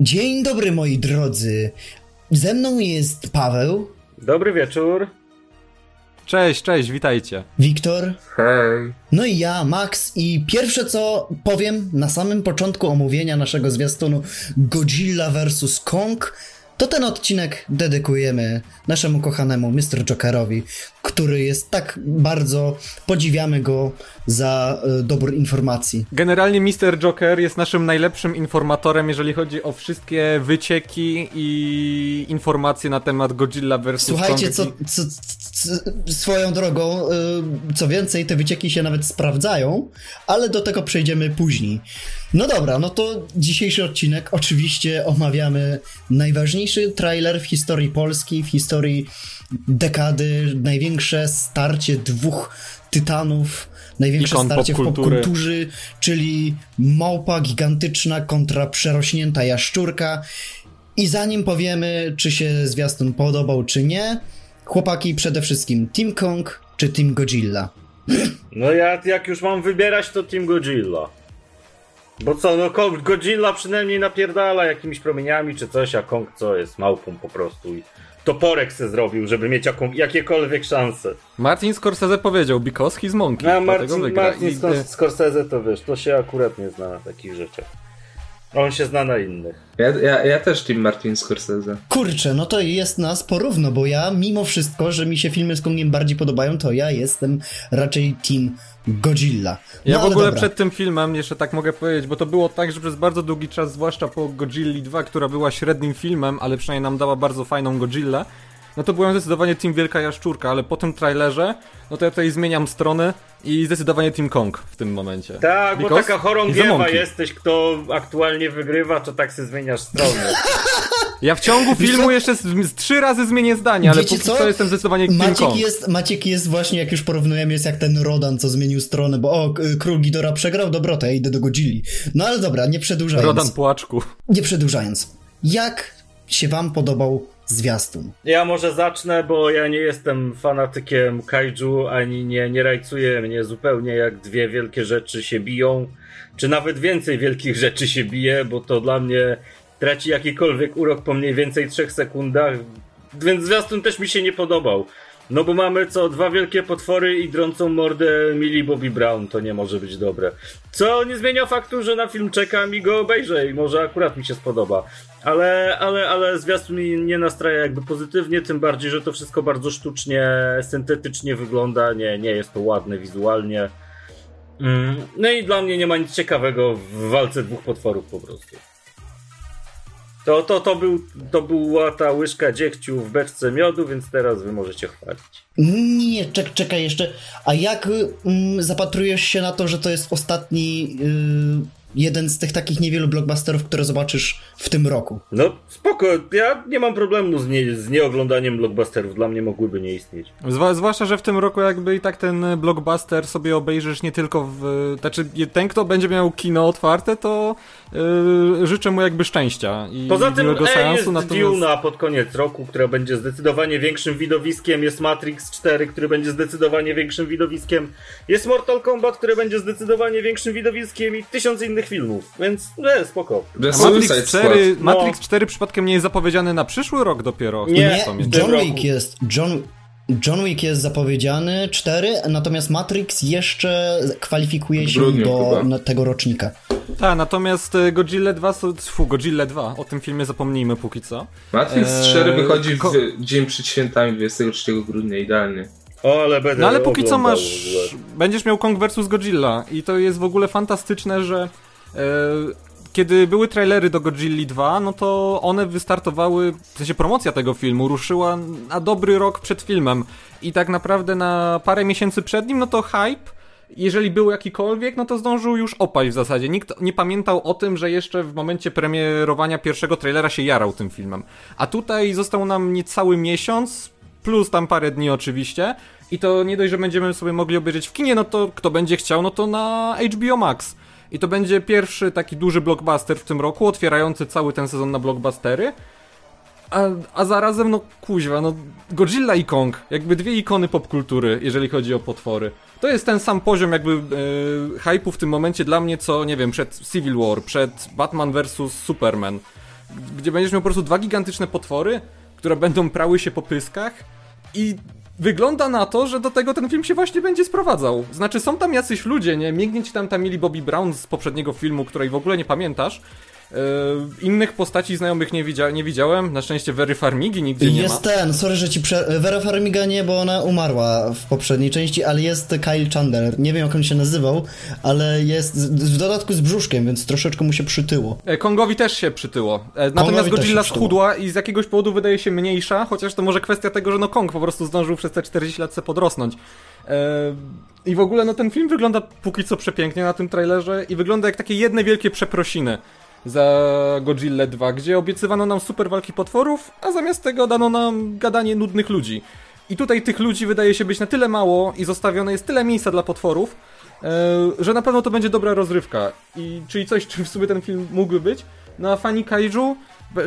Dzień dobry moi drodzy. Ze mną jest Paweł. Dobry wieczór. Cześć, cześć, witajcie. Wiktor. Hej. No i ja, Max. I pierwsze co powiem na samym początku omówienia naszego zwiastunu Godzilla vs. Kong to ten odcinek dedykujemy naszemu kochanemu Mr. Jokerowi, który jest tak bardzo, podziwiamy go za y, dobór informacji. Generalnie Mr. Joker jest naszym najlepszym informatorem, jeżeli chodzi o wszystkie wycieki i informacje na temat Godzilla vs. Słuchajcie, Kong. co, co, co, swoją drogą, y, co więcej, te wycieki się nawet sprawdzają, ale do tego przejdziemy później. No dobra, no to dzisiejszy odcinek oczywiście omawiamy najważniejszy trailer w historii Polski, w historii dekady, największe starcie dwóch tytanów, największe Ikon starcie w popkultury. popkulturze, czyli małpa gigantyczna kontra przerośnięta jaszczurka. I zanim powiemy, czy się zwiastun podobał, czy nie, chłopaki przede wszystkim Team Kong czy Team Godzilla? No ja jak już mam wybierać, to Team Godzilla. Bo co, no Kong, Godzilla przynajmniej napierdala jakimiś promieniami czy coś, a Kong co jest małpą po prostu i toporek se zrobił, żeby mieć jaką, jakiekolwiek szanse. Martin Scorsese powiedział, because he's monkey, No, Martin. Martin I, Scorsese to wiesz, to się akurat nie zna na takich rzeczach. On się zna na innych. Ja, ja, ja też Team Martin Scorsese. Kurczę, no to jest nas porówno, bo ja mimo wszystko, że mi się filmy z Kongiem bardziej podobają, to ja jestem raczej Team Godzilla. No, ja w ogóle dobra. przed tym filmem, jeszcze tak mogę powiedzieć, bo to było tak, że przez bardzo długi czas, zwłaszcza po Godzilli 2, która była średnim filmem, ale przynajmniej nam dała bardzo fajną Godzillę, no to byłem zdecydowanie Team Wielka Jaszczurka, ale po tym trailerze, no to ja tutaj zmieniam stronę i zdecydowanie Team Kong w tym momencie. Tak, bo Because taka he's a chorągiewa jesteś, kto aktualnie wygrywa, to tak się zmieniasz stronę. Ja w ciągu filmu jeszcze z, z trzy razy zmienię zdanie, ale Wiecie póki co? co jestem zdecydowanie Team Maciek Kong. jest, Maciek jest właśnie, jak już porównujemy, jest jak ten Rodan, co zmienił stronę, bo o, król Gidora przegrał, dobra, to ja idę do Godzilli. No ale dobra, nie przedłużając. Rodan Płaczku. Nie przedłużając. Jak się wam podobał zwiastun? Ja może zacznę, bo ja nie jestem fanatykiem kaiju, ani nie, nie rajcuje mnie zupełnie jak dwie wielkie rzeczy się biją, czy nawet więcej wielkich rzeczy się bije, bo to dla mnie traci jakikolwiek urok po mniej więcej trzech sekundach, więc zwiastun też mi się nie podobał. No bo mamy co, dwa wielkie potwory i drącą mordę Millie Bobby Brown, to nie może być dobre. Co nie zmienia faktu, że na film czekam i go obejrzę i może akurat mi się spodoba. Ale, ale, ale zwiastun mi nie nastraja jakby pozytywnie, tym bardziej, że to wszystko bardzo sztucznie, syntetycznie wygląda, nie, nie jest to ładne wizualnie. Mm, No i dla mnie nie ma nic ciekawego w walce dwóch potworów po prostu. To, to, to, był, to była ta łyżka dziegciu w beczce miodu, więc teraz wy możecie chwalić. Nie, czek, czekaj jeszcze. A jak mm, zapatrujesz się na to, że to jest ostatni y, jeden z tych takich niewielu blockbusterów, które zobaczysz w tym roku? No spoko, ja nie mam problemu z, nie, z nieoglądaniem blockbusterów, dla mnie mogłyby nie istnieć. Zwa, zwłaszcza, że w tym roku jakby i tak ten blockbuster sobie obejrzysz nie tylko w... Znaczy, ten kto będzie miał kino otwarte, to yy, życzę mu jakby szczęścia i Poza tym miłego e, seansu, jest natomiast... Duna pod koniec roku, która będzie zdecydowanie większym widowiskiem, jest Matrix 4, który będzie zdecydowanie większym widowiskiem, jest Mortal Kombat, który będzie zdecydowanie większym widowiskiem i tysiąc innych filmów, więc nie, spoko. The Matrix Squad. 4, No. Matrix 4 przypadkiem nie jest zapowiedziany na przyszły rok dopiero. Nie. John. Wick jest. John, John Wick jest zapowiedziany 4, natomiast Matrix jeszcze kwalifikuje się grudniu do chyba. tego rocznika. Tak, natomiast e, Godzilla 2, so- fu, Godzilla 2, o tym filmie zapomnijmy póki co. Matrix Eee, 4 wychodzi ko- w dzień przed świętami 23 grudnia, idealnie. O, ale będę No ale póki co masz, będziesz miał Kong vs Godzilla i to jest w ogóle fantastyczne, że e, kiedy były trailery do Godzilli 2, no to one wystartowały, w sensie promocja tego filmu ruszyła na dobry rok przed filmem i tak naprawdę na parę miesięcy przed nim, no to hype jeżeli był jakikolwiek, no to zdążył już opaść w zasadzie. Nikt nie pamiętał o tym, że jeszcze w momencie premierowania pierwszego trailera się jarał tym filmem. A tutaj został nam niecały miesiąc, plus tam parę dni oczywiście. I to nie dość, że będziemy sobie mogli obejrzeć w kinie, no to kto będzie chciał, no to na HBO Max. I to będzie pierwszy taki duży blockbuster w tym roku, otwierający cały ten sezon na blockbustery. A, a zarazem, no kuźwa, no Godzilla i Kong, jakby dwie ikony popkultury, jeżeli chodzi o potwory. To jest ten sam poziom jakby e, hype'u w tym momencie dla mnie, co, nie wiem, przed Civil War, przed Batman vs. Superman. gdzie będziesz miał po prostu dwa gigantyczne potwory, które będą prały się po pyskach i wygląda na to, że do tego ten film się właśnie będzie sprowadzał. Znaczy są tam jacyś ludzie, nie? Mięgnie ci tam tam mieli Bobby Brown z poprzedniego filmu, której w ogóle nie pamiętasz. Yy, innych postaci znajomych nie, widzia nie widziałem. Na szczęście Very Farmigi nigdzie nie jest ma. ten, sorry, że ci prze... Vera Farmiga nie, bo ona umarła w poprzedniej części, ale jest Kyle Chandler. Nie wiem, jak on się nazywał, ale jest w dodatku z brzuszkiem, więc troszeczkę mu się przytyło. E, Kongowi też się przytyło. E, Natomiast też Godzilla schudła i z jakiegoś powodu wydaje się mniejsza, chociaż to może kwestia tego, że no Kong po prostu zdążył przez te 40 lat se podrosnąć. E, I w ogóle no ten film wygląda póki co przepięknie na tym trailerze i wygląda jak takie jedne wielkie przeprosiny za Godzilla 2, gdzie obiecywano nam super walki potworów, a zamiast tego dano nam gadanie nudnych ludzi. I tutaj tych ludzi wydaje się być na tyle mało i zostawione jest tyle miejsca dla potworów, e, że na pewno to będzie dobra rozrywka. I czyli coś, czym w sumie ten film mógłby być. No a fani kaiju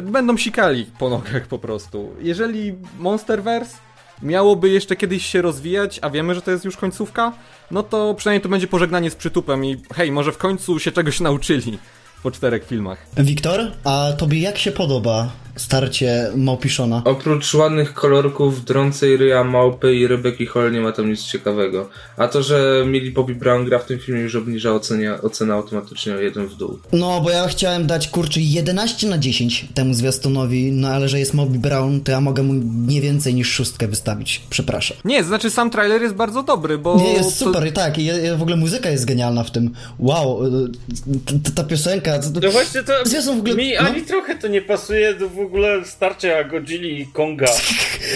będą sikali po nogach po prostu. Jeżeli Monsterverse miałoby jeszcze kiedyś się rozwijać, a wiemy, że to jest już końcówka, no to przynajmniej to będzie pożegnanie z przytupem i hej, może w końcu się czegoś nauczyli po czterech filmach. Wiktor, a tobie jak się podoba starcie Małpiszona? Oprócz ładnych kolorków, drącej ryja małpy i Rebeki Hall nie ma tam nic ciekawego. A to, że Millie Bobby Brown gra w tym filmie już obniża ocenia, ocenę automatycznie o jeden w dół. No, bo ja chciałem dać kurczę 11 na 10 temu zwiastunowi, no ale że jest Moby Brown, to ja mogę mu nie więcej niż szóstkę wystawić. Przepraszam. Nie, znaczy sam trailer jest bardzo dobry, bo... Nie, jest to- super, i tak, i, i w ogóle muzyka jest genialna w tym. Wow, y, t- ta piosenka. to- No właśnie to Zwiastun w ogóle- mi no. ani trochę to nie pasuje do ogóle starcia Godzilli i Konga.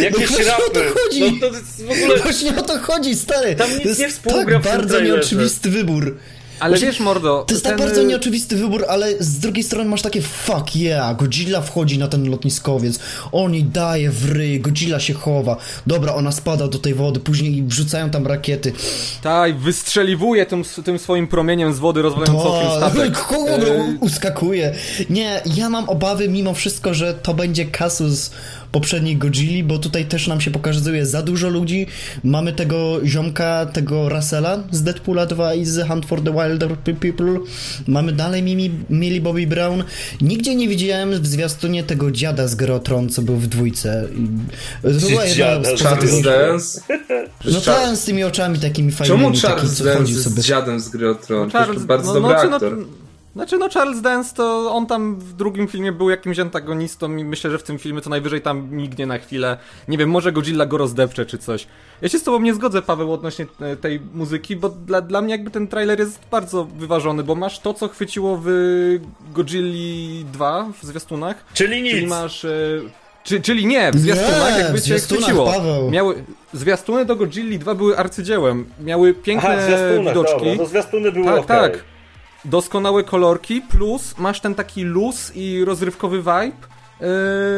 Jakieś właśnie o to rapy. chodzi. No to jest w ogóle... Właśnie o to chodzi, stary. Tam nic nie współgra tak w tym bardzo nieoczywisty wybór. Ale Właśnie- wiesz, mordo... To jest tak ten, bardzo y, nieoczywisty wybór, ale z drugiej strony masz takie fuck yeah, Godzilla wchodzi na ten lotniskowiec, on jej daje w ryj, Godzilla się chowa, dobra, ona spada do tej wody, później wrzucają tam rakiety. Tak, wystrzeliwuje tym, tym swoim promieniem z wody, rozwalając okiem statek. Kogo E, uskakuje. Nie, ja mam obawy mimo wszystko, że to będzie kasus poprzedniej Godzilli, bo tutaj też nam się pokazuje za dużo ludzi. Mamy tego ziomka, tego Russella z Deadpoola 2 i z Hunt for the Wilder People. Mamy dalej Mimi, Millie Bobby Brown. Nigdzie nie widziałem w zwiastunie tego dziada z Gry o Tron, co był w dwójce. To była jedna z z Charles Dance? No ten z tymi oczami takimi fajnymi, Czemu taki, Charles co Dance sobie. dziadem z gry o Tron? Charles, bardzo no, dobry znaczy, aktor. No, znaczy, no Charles Dance to on tam w drugim filmie był jakimś antagonistą i myślę, że w tym filmie to najwyżej tam mignie na chwilę. Nie wiem, może Godzilla go rozdepcze czy coś. Ja się z tobą nie zgodzę, Paweł, odnośnie e, tej muzyki, bo dla, dla mnie jakby ten trailer jest bardzo wyważony, bo masz to, co chwyciło w Godzilli 2 w zwiastunach. Czyli nic. Czyli masz... E, czy, czyli nie, w zwiastunach Nie, jakby cię zwiastunach, chwyciło. Miały, zwiastuny do Godzilli 2 były arcydziełem. Miały piękne Aha, widoczki. dobra, no zwiastuny były Tak, okej. tak. Doskonałe kolorki, plus masz ten taki luz i rozrywkowy vibe yy,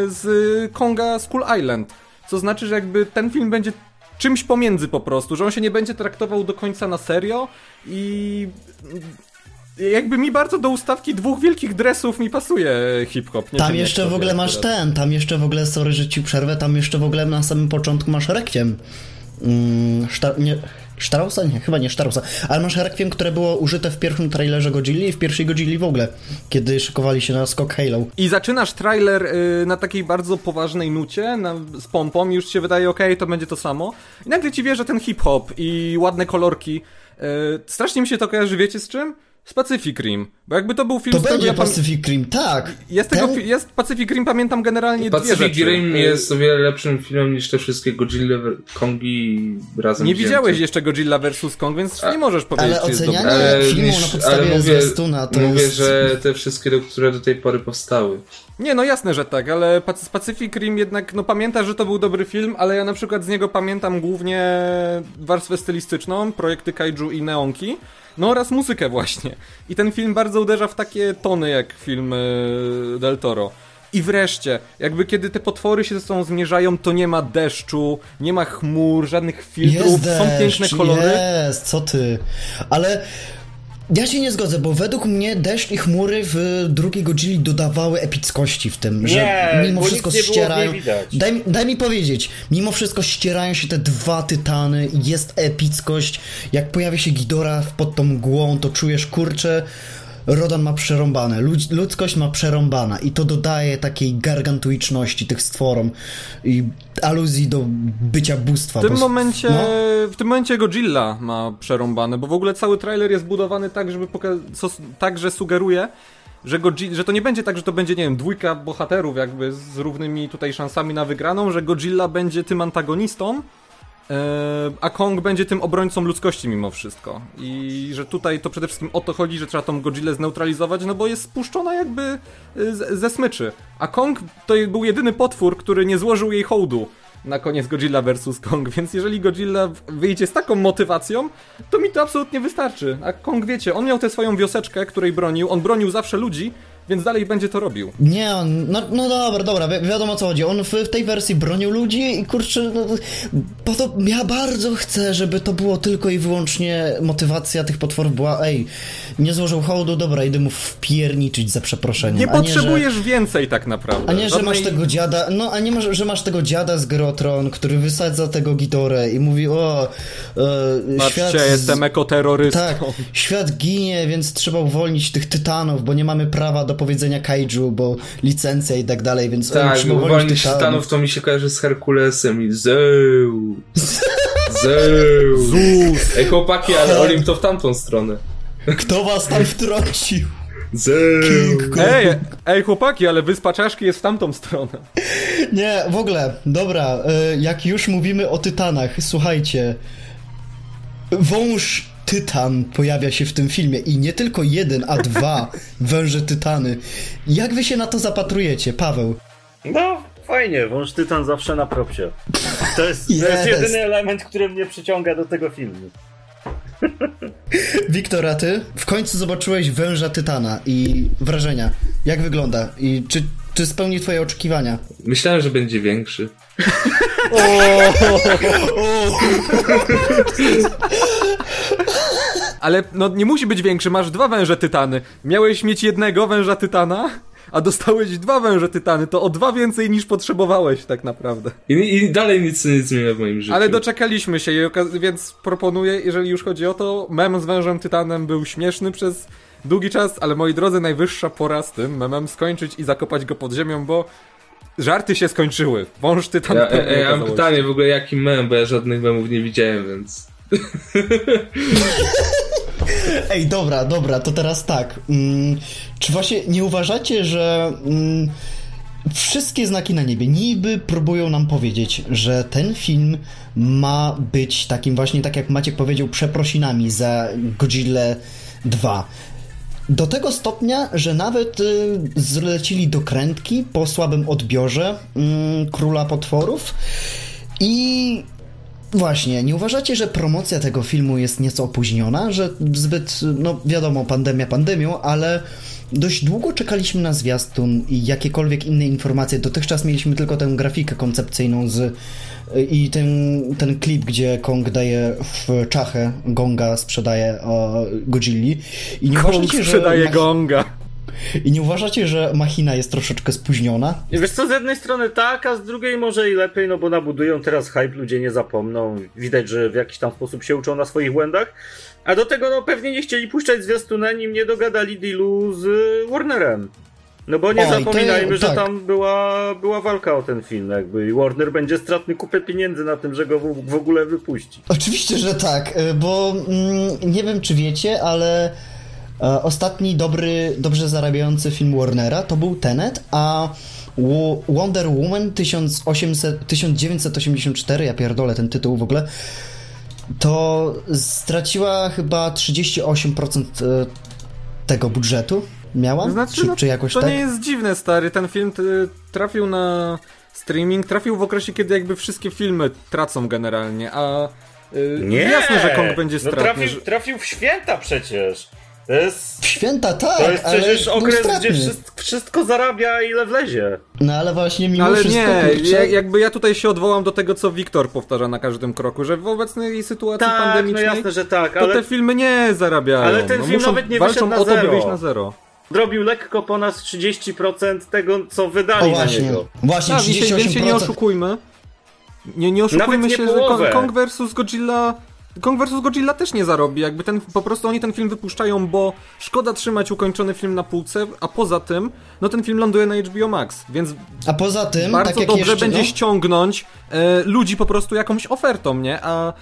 z Konga Skull Island. Co znaczy, że jakby ten film będzie czymś pomiędzy po prostu, że on się nie będzie traktował do końca na serio i jakby mi bardzo do ustawki dwóch wielkich dresów mi pasuje hip-hop. Tam jeszcze w ogóle masz akurat. ten, tam jeszcze w ogóle, sorry, że ci przerwę, tam jeszcze w ogóle na samym początku masz Rekwiem. Mm, Szta- nie, Sztrausa? Nie, chyba nie Sztrausa, ale masz Rekwiem, które było użyte w pierwszym trailerze Godzilli i w pierwszej Godzilli w ogóle, kiedy szykowali się na skok Halo. I zaczynasz trailer y, na takiej bardzo poważnej nucie, na, z pompą, już się wydaje, okej, to będzie to samo. I nagle ci wie, że ten hip-hop i ładne kolorki. Y, strasznie mi się to kojarzy, wiecie z czym? Z Pacific Rim. Bo jakby to był film, To będzie ja Pacific Rim, tak! jest tego, Ten- fi- jest Pacific Rim, pamiętam generalnie dwie Pacific rzeczy. Rim Y, jest o wiele lepszym filmem niż te wszystkie Godzilla, Kongi razem Nie wzięte. widziałeś jeszcze Godzilla vs. Kong, więc nie możesz powiedzieć, ale czy jest dobry. Ale, filmu na podstawie ale mówię, zwiastuna to mówię jest- że te wszystkie, które do tej pory powstały. Nie, no jasne, że tak, ale Pacific Rim jednak, no pamiętasz, że to był dobry film, ale ja na przykład z niego pamiętam głównie warstwę stylistyczną, projekty kaiju i neonki, no oraz muzykę właśnie. I ten film bardzo uderza w takie tony jak film e, Del Toro. I wreszcie, jakby kiedy te potwory się ze sobą zmierzają, to nie ma deszczu, nie ma chmur, żadnych filtrów, Jest są deszcz, piękne kolory. Jest, co ty. Ale ja się nie zgodzę, bo według mnie deszcz i chmury w drugiej Godzilli dodawały epickości w tym, że Nie, mimo bo wszystko ścierają. Daj, mi- daj mi powiedzieć, mimo wszystko ścierają się te dwa tytany i jest epickość. Jak pojawia się Gidora pod tą mgłą, to czujesz kurczę. Rodan ma przerąbane, Ludz, ludzkość ma przerąbana i to dodaje takiej gargantuiczności tych stworom i aluzji do bycia bóstwa. W tym momencie, no. w tym momencie Godzilla ma przerąbane, bo w ogóle cały trailer jest budowany tak, żeby tak, że sugeruje, że, Godzi- że to nie będzie tak, że to będzie, nie wiem, dwójka bohaterów jakby z równymi tutaj szansami na wygraną, że Godzilla będzie tym antagonistą, a Kong będzie tym obrońcą ludzkości mimo wszystko. I że tutaj to przede wszystkim o to chodzi, że trzeba tą Godzillę zneutralizować, no bo jest spuszczona jakby e, ze smyczy. A Kong to był jedyny potwór, który nie złożył jej hołdu na koniec Godzilla vs. Kong, więc jeżeli Godzilla wyjdzie z taką motywacją, to mi to absolutnie wystarczy. A Kong, wiecie, on miał tę swoją wioseczkę, której bronił, on bronił zawsze ludzi, więc dalej będzie to robił. Nie, no, no dobra, dobra, wi wiadomo o co chodzi. On w, w tej wersji bronił ludzi i kurczę, no, po to ja bardzo chcę, żeby to było tylko i wyłącznie motywacja tych potworów była, ej, nie złożył hołdu, dobra, idę mu wpierniczyć za przeproszeniem. Nie a nie, potrzebujesz że, więcej tak naprawdę. A nie, że Żadnej- masz tego dziada, no a nie masz, że masz tego dziada z Grotron, który wysadza tego Gitorę i mówi, o, e, Patrzcie, świat... jestem ekoterrorystą. Tak, świat ginie, więc trzeba uwolnić tych tytanów, bo nie mamy prawa do powiedzenia kaiju, bo licencja i tak dalej, więc e, Tak, trzeba uwolnić Tytanów to mi się kojarzy z Herkulesem i Zeus. Zeus. Zeus. Ej, chłopaki, ale Olim to w tamtą stronę. Kto was tam wtrącił? King Kong. Ej, ej chłopaki, ale wyspa czaszki jest w tamtą stronę. Nie, w ogóle, dobra, e, jak już mówimy o tytanach, słuchajcie, wąż tytan pojawia się w tym filmie i nie tylko jeden, a dwa węże tytany. Jak wy się na to zapatrujecie, Paweł? No, fajnie, wąż tytan zawsze na propsie. To jest, to Jest. jest jedyny element, który mnie przyciąga do tego filmu. Wiktor, a ty? W końcu zobaczyłeś węża tytana i wrażenia. Jak wygląda? I czy, czy spełni twoje oczekiwania? Myślałem, że będzie większy. Ale no nie musi być większy, masz dwa węże tytany. Miałeś mieć jednego węża tytana, a dostałeś dwa węże tytany. To o dwa więcej niż potrzebowałeś tak naprawdę. I, i dalej nic nie zmienia w moim życiu. Ale doczekaliśmy się, więc proponuję, jeżeli już chodzi o to, mem z wężem tytanem był śmieszny przez długi czas, ale moi drodzy, najwyższa pora z tym memem skończyć i zakopać go pod ziemią, bo żarty się skończyły. Wąż tytan Ja, ja, ja mam pytanie w ogóle, jaki mem, bo ja żadnych memów nie widziałem, więc... Ej, dobra, dobra, to teraz tak. Mm, czy właśnie nie uważacie, że mm, wszystkie znaki na niebie niby próbują nam powiedzieć, że ten film ma być takim właśnie, tak jak Maciek powiedział, przeprosinami za Godzilla 2. Do tego stopnia, że nawet y, zlecili do krętki po słabym odbiorze mm, Króla Potworów i Właśnie, nie uważacie, że promocja tego filmu jest nieco opóźniona? Że zbyt, no wiadomo, pandemia pandemią, ale dość długo czekaliśmy na zwiastun i jakiekolwiek inne informacje. Dotychczas mieliśmy tylko tę grafikę koncepcyjną z i ten, ten klip, gdzie Kong daje w czachę, Gonga sprzedaje o Godzilli. I nie Kong uważacie, sprzedaje gonga. I nie uważacie, że machina jest troszeczkę spóźniona? Wiesz co, z jednej strony tak, a z drugiej może i lepiej, no bo nabudują teraz hype, ludzie nie zapomną. Widać, że w jakiś tam sposób się uczą na swoich błędach. A do tego no pewnie nie chcieli puszczać zwiastuna, nim nie dogadali dealu z Warnerem. No bo nie zapominajmy, że tak. tam była, była walka o ten film, jakby i Warner będzie stratny kupę pieniędzy na tym, że go w, w ogóle wypuści. Oczywiście, że tak, y, bo mm, nie wiem, czy wiecie, ale ostatni dobry, dobrze zarabiający film Warnera to był Tenet, a Wo- Wonder Woman 1800, 1984, ja pierdolę ten tytuł w ogóle, to straciła chyba 38% e, tego budżetu. Miała? Znaczy, czy, no, czy jakoś to tak? nie jest dziwne, stary. Ten film trafił na streaming, trafił w okresie, kiedy jakby wszystkie filmy tracą generalnie, a y, jasne, że Kong będzie no stratny. trafił, że... trafił w święta przecież. To jest... W święta tak, To jest ale przecież był okres, stratny. gdzie wszystko, wszystko zarabia ile wlezie. No ale właśnie mimo Ale wszystko, nie, kurczę, ja, jakby ja tutaj się odwołam do tego, co Wiktor powtarza na każdym kroku, że w obecnej sytuacji Tak, no pandemicznej jasne, że tak, to ale te filmy nie zarabiają. Ale ten no, film muszą, nawet nie walczą wyszedł na o to, by zero. wyjść na zero. zrobił lekko ponad 30% tego, co O wydali na właśnie, niego. właśnie Tak, i się, więc się nie 38%. oszukujmy. Nie, nie oszukujmy Nawet nie się, połowę. Kong, Kong vs. Godzilla Kong vs. Godzilla też nie zarobi, jakby ten, po prostu oni ten film wypuszczają, bo szkoda trzymać ukończony film na półce, a poza tym, no ten film ląduje na HBO Max, więc A poza tym, bardzo tak dobrze jeszcze, będzie no, ściągnąć e, ludzi po prostu jakąś ofertą, nie? A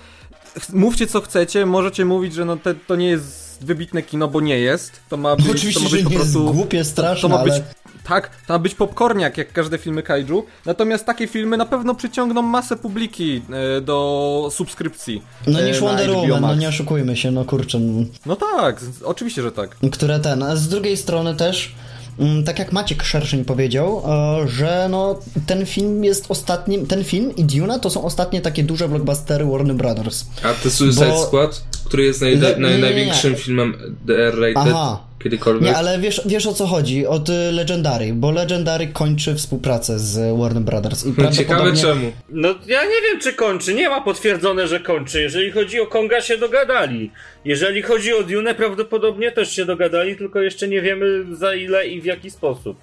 mówcie co chcecie, możecie mówić, że no te, to nie jest wybitne kino, bo nie jest. To ma być, to Oczywiście, ma że być po jest prostu głupie, straszne, to ma być ale- tak, to ma być popcorniak jak każde filmy kaiju. Natomiast takie filmy na pewno przyciągną masę publiki e, do subskrypcji. no e, niż na Wonder Woman, no nie oszukujmy się, no kurczę. no. Tak, oczywiście, że tak. które ten, a z drugiej strony też, mm, tak jak Maciek Szerszeń powiedział, e, że no ten film jest ostatnim, ten film i Duna to są ostatnie takie duże blockbustery Warner Brothers. A The Suicide Bo- Squad, który jest naj, naj, nie, nie. największym filmem DR-rated Aha. Kiedykolwiek. Nie, ale wiesz, wiesz o co chodzi, od y, Legendary, bo Legendary kończy współpracę z Warner Brothers i No, Ciekawe prawdopodobnie... czemu. No ja nie wiem, czy kończy. Nie ma potwierdzone, że kończy. Jeżeli chodzi o Konga, się dogadali. Jeżeli chodzi o Dune, prawdopodobnie też się dogadali, tylko jeszcze nie wiemy za ile i w jaki sposób.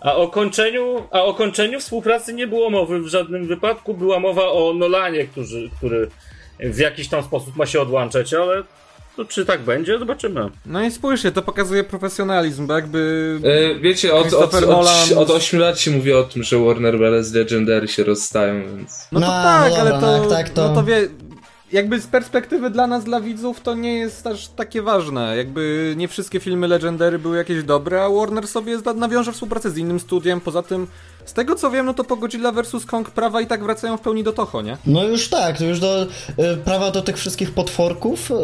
A o kończeniu, a o kończeniu współpracy nie było mowy w żadnym wypadku. Była mowa o Nolanie, który, który w jakiś tam sposób ma się odłączać, ale to czy tak będzie? Zobaczymy. No i spójrzcie, to pokazuje profesjonalizm, bo jakby... E, wiecie, od, od, od, Nolan- od 8 lat się mówi o tym, że Warner Bros. Legendary się rozstają, więc... No to No, tak, no ale dobra, to, no tak, to- no to wie, jakby z perspektywy dla nas, dla widzów, to nie jest aż takie ważne. Jakby nie wszystkie filmy Legendary były jakieś dobre, a Warner sobie nawiąże współpracę z innym studiem. Poza tym, z tego co wiem, no to po Godzilla vs. Kong prawa i tak wracają w pełni do Toho, nie? No już tak, to już do y, prawa do tych wszystkich potworków y,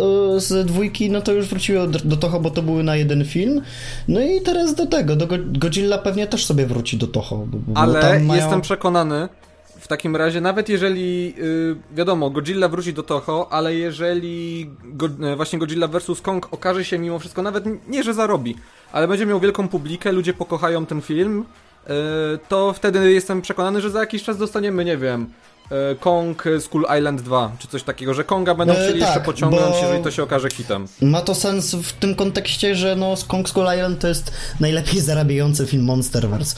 z dwójki, no to już wróciło do, do Toho, bo to były na jeden film. No i teraz do tego, do Go- Godzilla pewnie też sobie wróci do Toho. Bo, bo Ale mają... jestem przekonany, w takim razie, nawet jeżeli, yy, wiadomo, Godzilla wróci do Toho, ale jeżeli go, e, właśnie Godzilla vs. Kong okaże się mimo wszystko, nawet nie, że zarobi, ale będzie miał wielką publikę, ludzie pokochają ten film, to wtedy jestem przekonany, że za jakiś czas dostaniemy, nie wiem, yy, Kong Skull Island 2, czy coś takiego, że Konga będą E, chcieli tak, jeszcze pociągnąć, jeżeli to się okaże hitem. Ma to sens w tym kontekście, że no Kong Skull Island to jest najlepiej zarabiający film Monsterverse.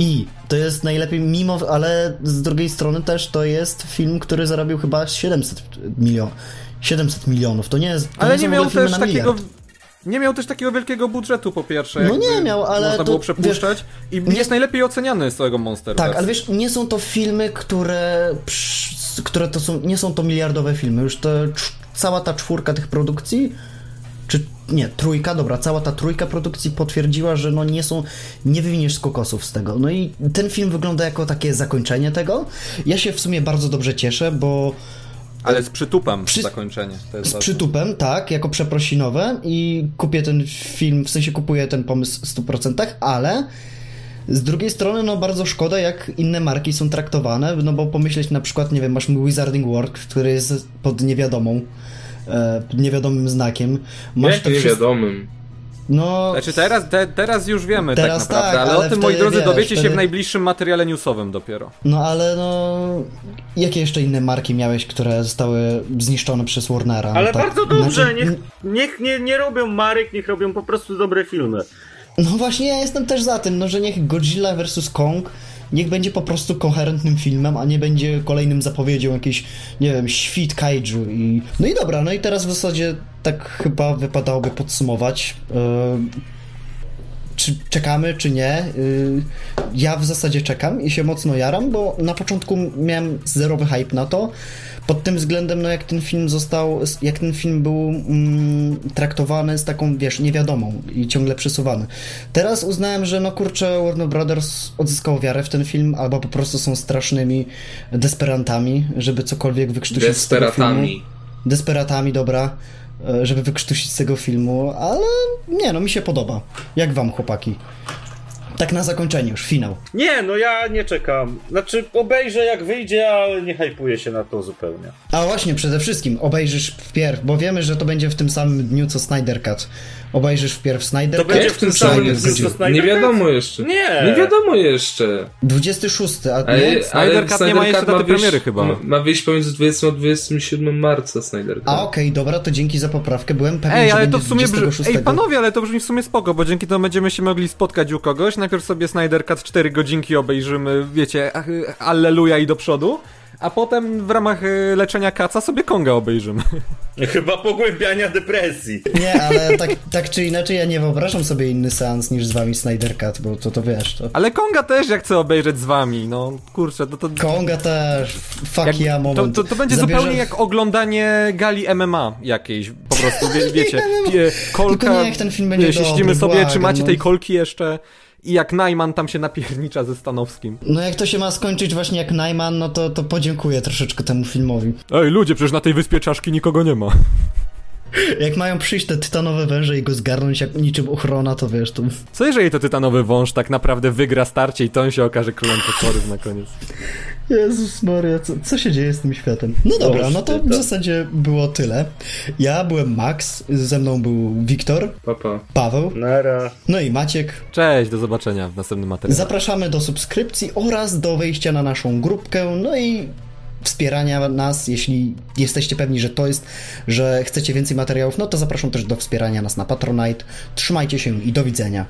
I to jest najlepiej, mimo, ale z drugiej strony też to jest film, który zarobił chyba 700 milionów. 700 milionów, to nie jest. To Ale nie, nie miał też takiego. miliard. Nie miał też takiego wielkiego budżetu po pierwsze. No nie miał, ale Można to, było przepuszczać i nie- jest najlepiej oceniany z całego Monster. Tak, ale wiesz, nie są to filmy, które, które to są, nie są to miliardowe filmy. Już to cała ta czwórka tych produkcji, czy nie, trójka, dobra, cała ta trójka produkcji potwierdziła, że no nie są, nie wywiniesz z kokosów z tego. No i ten film wygląda jako takie zakończenie tego. Ja się w sumie bardzo dobrze cieszę, bo Ale z przytupem Przy- zakończenie. To jest z ważne. przytupem, tak, jako przeprosinowe i kupię ten film, w sensie kupuję ten pomysł w 100%, ale z drugiej strony, no bardzo szkoda, jak inne marki są traktowane, no bo pomyśleć na przykład, nie wiem, masz Wizarding World, który jest pod niewiadomą, e, pod niewiadomym znakiem. Masz Jak niewiadomym. No, Znaczy teraz, te, teraz już wiemy Teraz tak naprawdę, tak, ale, ale o tym, moi drodzy, wiesz, dowiecie się wtedy- w najbliższym materiale newsowym dopiero. no ale no, jakie jeszcze inne marki miałeś, które zostały zniszczone przez Warnera? Ale No tak, bardzo dobrze, znaczy- niech, niech nie, nie robią marek, niech robią po prostu dobre filmy. No właśnie, ja jestem też za tym, no że niech Godzilla vs. Kong niech będzie po prostu koherentnym filmem, a nie będzie kolejnym zapowiedzią jakiś, nie wiem, świt kaiju i... No i dobra, no i teraz w zasadzie tak chyba wypadałoby podsumować. Yy, czy czekamy, czy nie? Yy, ja w zasadzie czekam i się mocno jaram, bo na początku miałem zerowy hype na to, pod tym względem, no jak ten film został, jak ten film był mm, traktowany z taką, wiesz, niewiadomą i ciągle przesuwany. Teraz uznałem, że no kurczę, Warner Brothers odzyskał wiarę w ten film, albo po prostu są strasznymi desperantami, żeby cokolwiek wykrztusić z tego filmu. Desperatami. Desperatami, dobra, e, żeby wykrztusić z tego filmu, ale nie, no mi się podoba. Jak wam, chłopaki? Tak na zakończenie już, finał. Nie, no ja nie czekam. Znaczy, obejrzę jak wyjdzie, ale nie hypuję się na to zupełnie. A właśnie, przede wszystkim obejrzysz wpierw, bo wiemy, że to będzie w tym samym dniu co Snyder Cut. Obejrzysz wpierw Snyder To Cut. będzie w tym Snyder samym Snyder Nie wiadomo jeszcze. Nie. Nie wiadomo jeszcze. 26, a Ale, nie? Snyder Cut nie ma jeszcze daty premiery chyba. Ma, ma wyjść pomiędzy 20 a 27 marca Snyder Cut. A okej, dobra, to dzięki za poprawkę. Byłem pewien, Ej, że ale to będzie w sumie brzmi... 26. Ej, panowie, ale to brzmi w sumie spoko, bo dzięki temu będziemy się mogli spotkać u kogoś. Najpierw sobie Snyder Cut 4 godzinki obejrzymy, wiecie, alleluja i do przodu. A potem w ramach y, leczenia kaca sobie Konga obejrzymy. Chyba pogłębiania depresji. Nie, ale tak, tak czy inaczej ja nie wyobrażam sobie inny seans niż z wami Snyder Cut, bo to to wiesz, to... Ale Konga też jak chcę obejrzeć z wami, no kurczę, to to... Konga też, fuck jak, yeah moment. to, to, to będzie Zabierze... zupełnie jak oglądanie gali MMA jakiejś, po prostu, wie, wiecie, pie, kolka, Tylko nie, jak ten film będzie siedzimy dobry, sobie, błagam, czy macie no. tej kolki jeszcze i jak Najman tam się napiernicza ze Stanowskim. No jak to się ma skończyć właśnie jak Najman, no to, to podziękuję troszeczkę temu filmowi. Ej ludzie, przecież na tej wyspie czaszki nikogo nie ma. Jak mają przyjść te tytanowe węże i go zgarnąć jak niczym ochrona, to wiesz, to... Co jeżeli to tytanowy wąż tak naprawdę wygra starcie i to on się okaże królem potworów na koniec? Jezus Maria, co, co się dzieje z tym światem? No dobra, no to w zasadzie było tyle. Ja byłem Max, ze mną był Wiktor, Papa. Paweł, Nara. no i Maciek. Cześć, do zobaczenia w następnym materiale. Zapraszamy do subskrypcji oraz do wejścia na naszą grupkę, no i wspierania nas, jeśli jesteście pewni, że to jest, że chcecie więcej materiałów, no to zapraszam też do wspierania nas na Patronite. Trzymajcie się i do widzenia.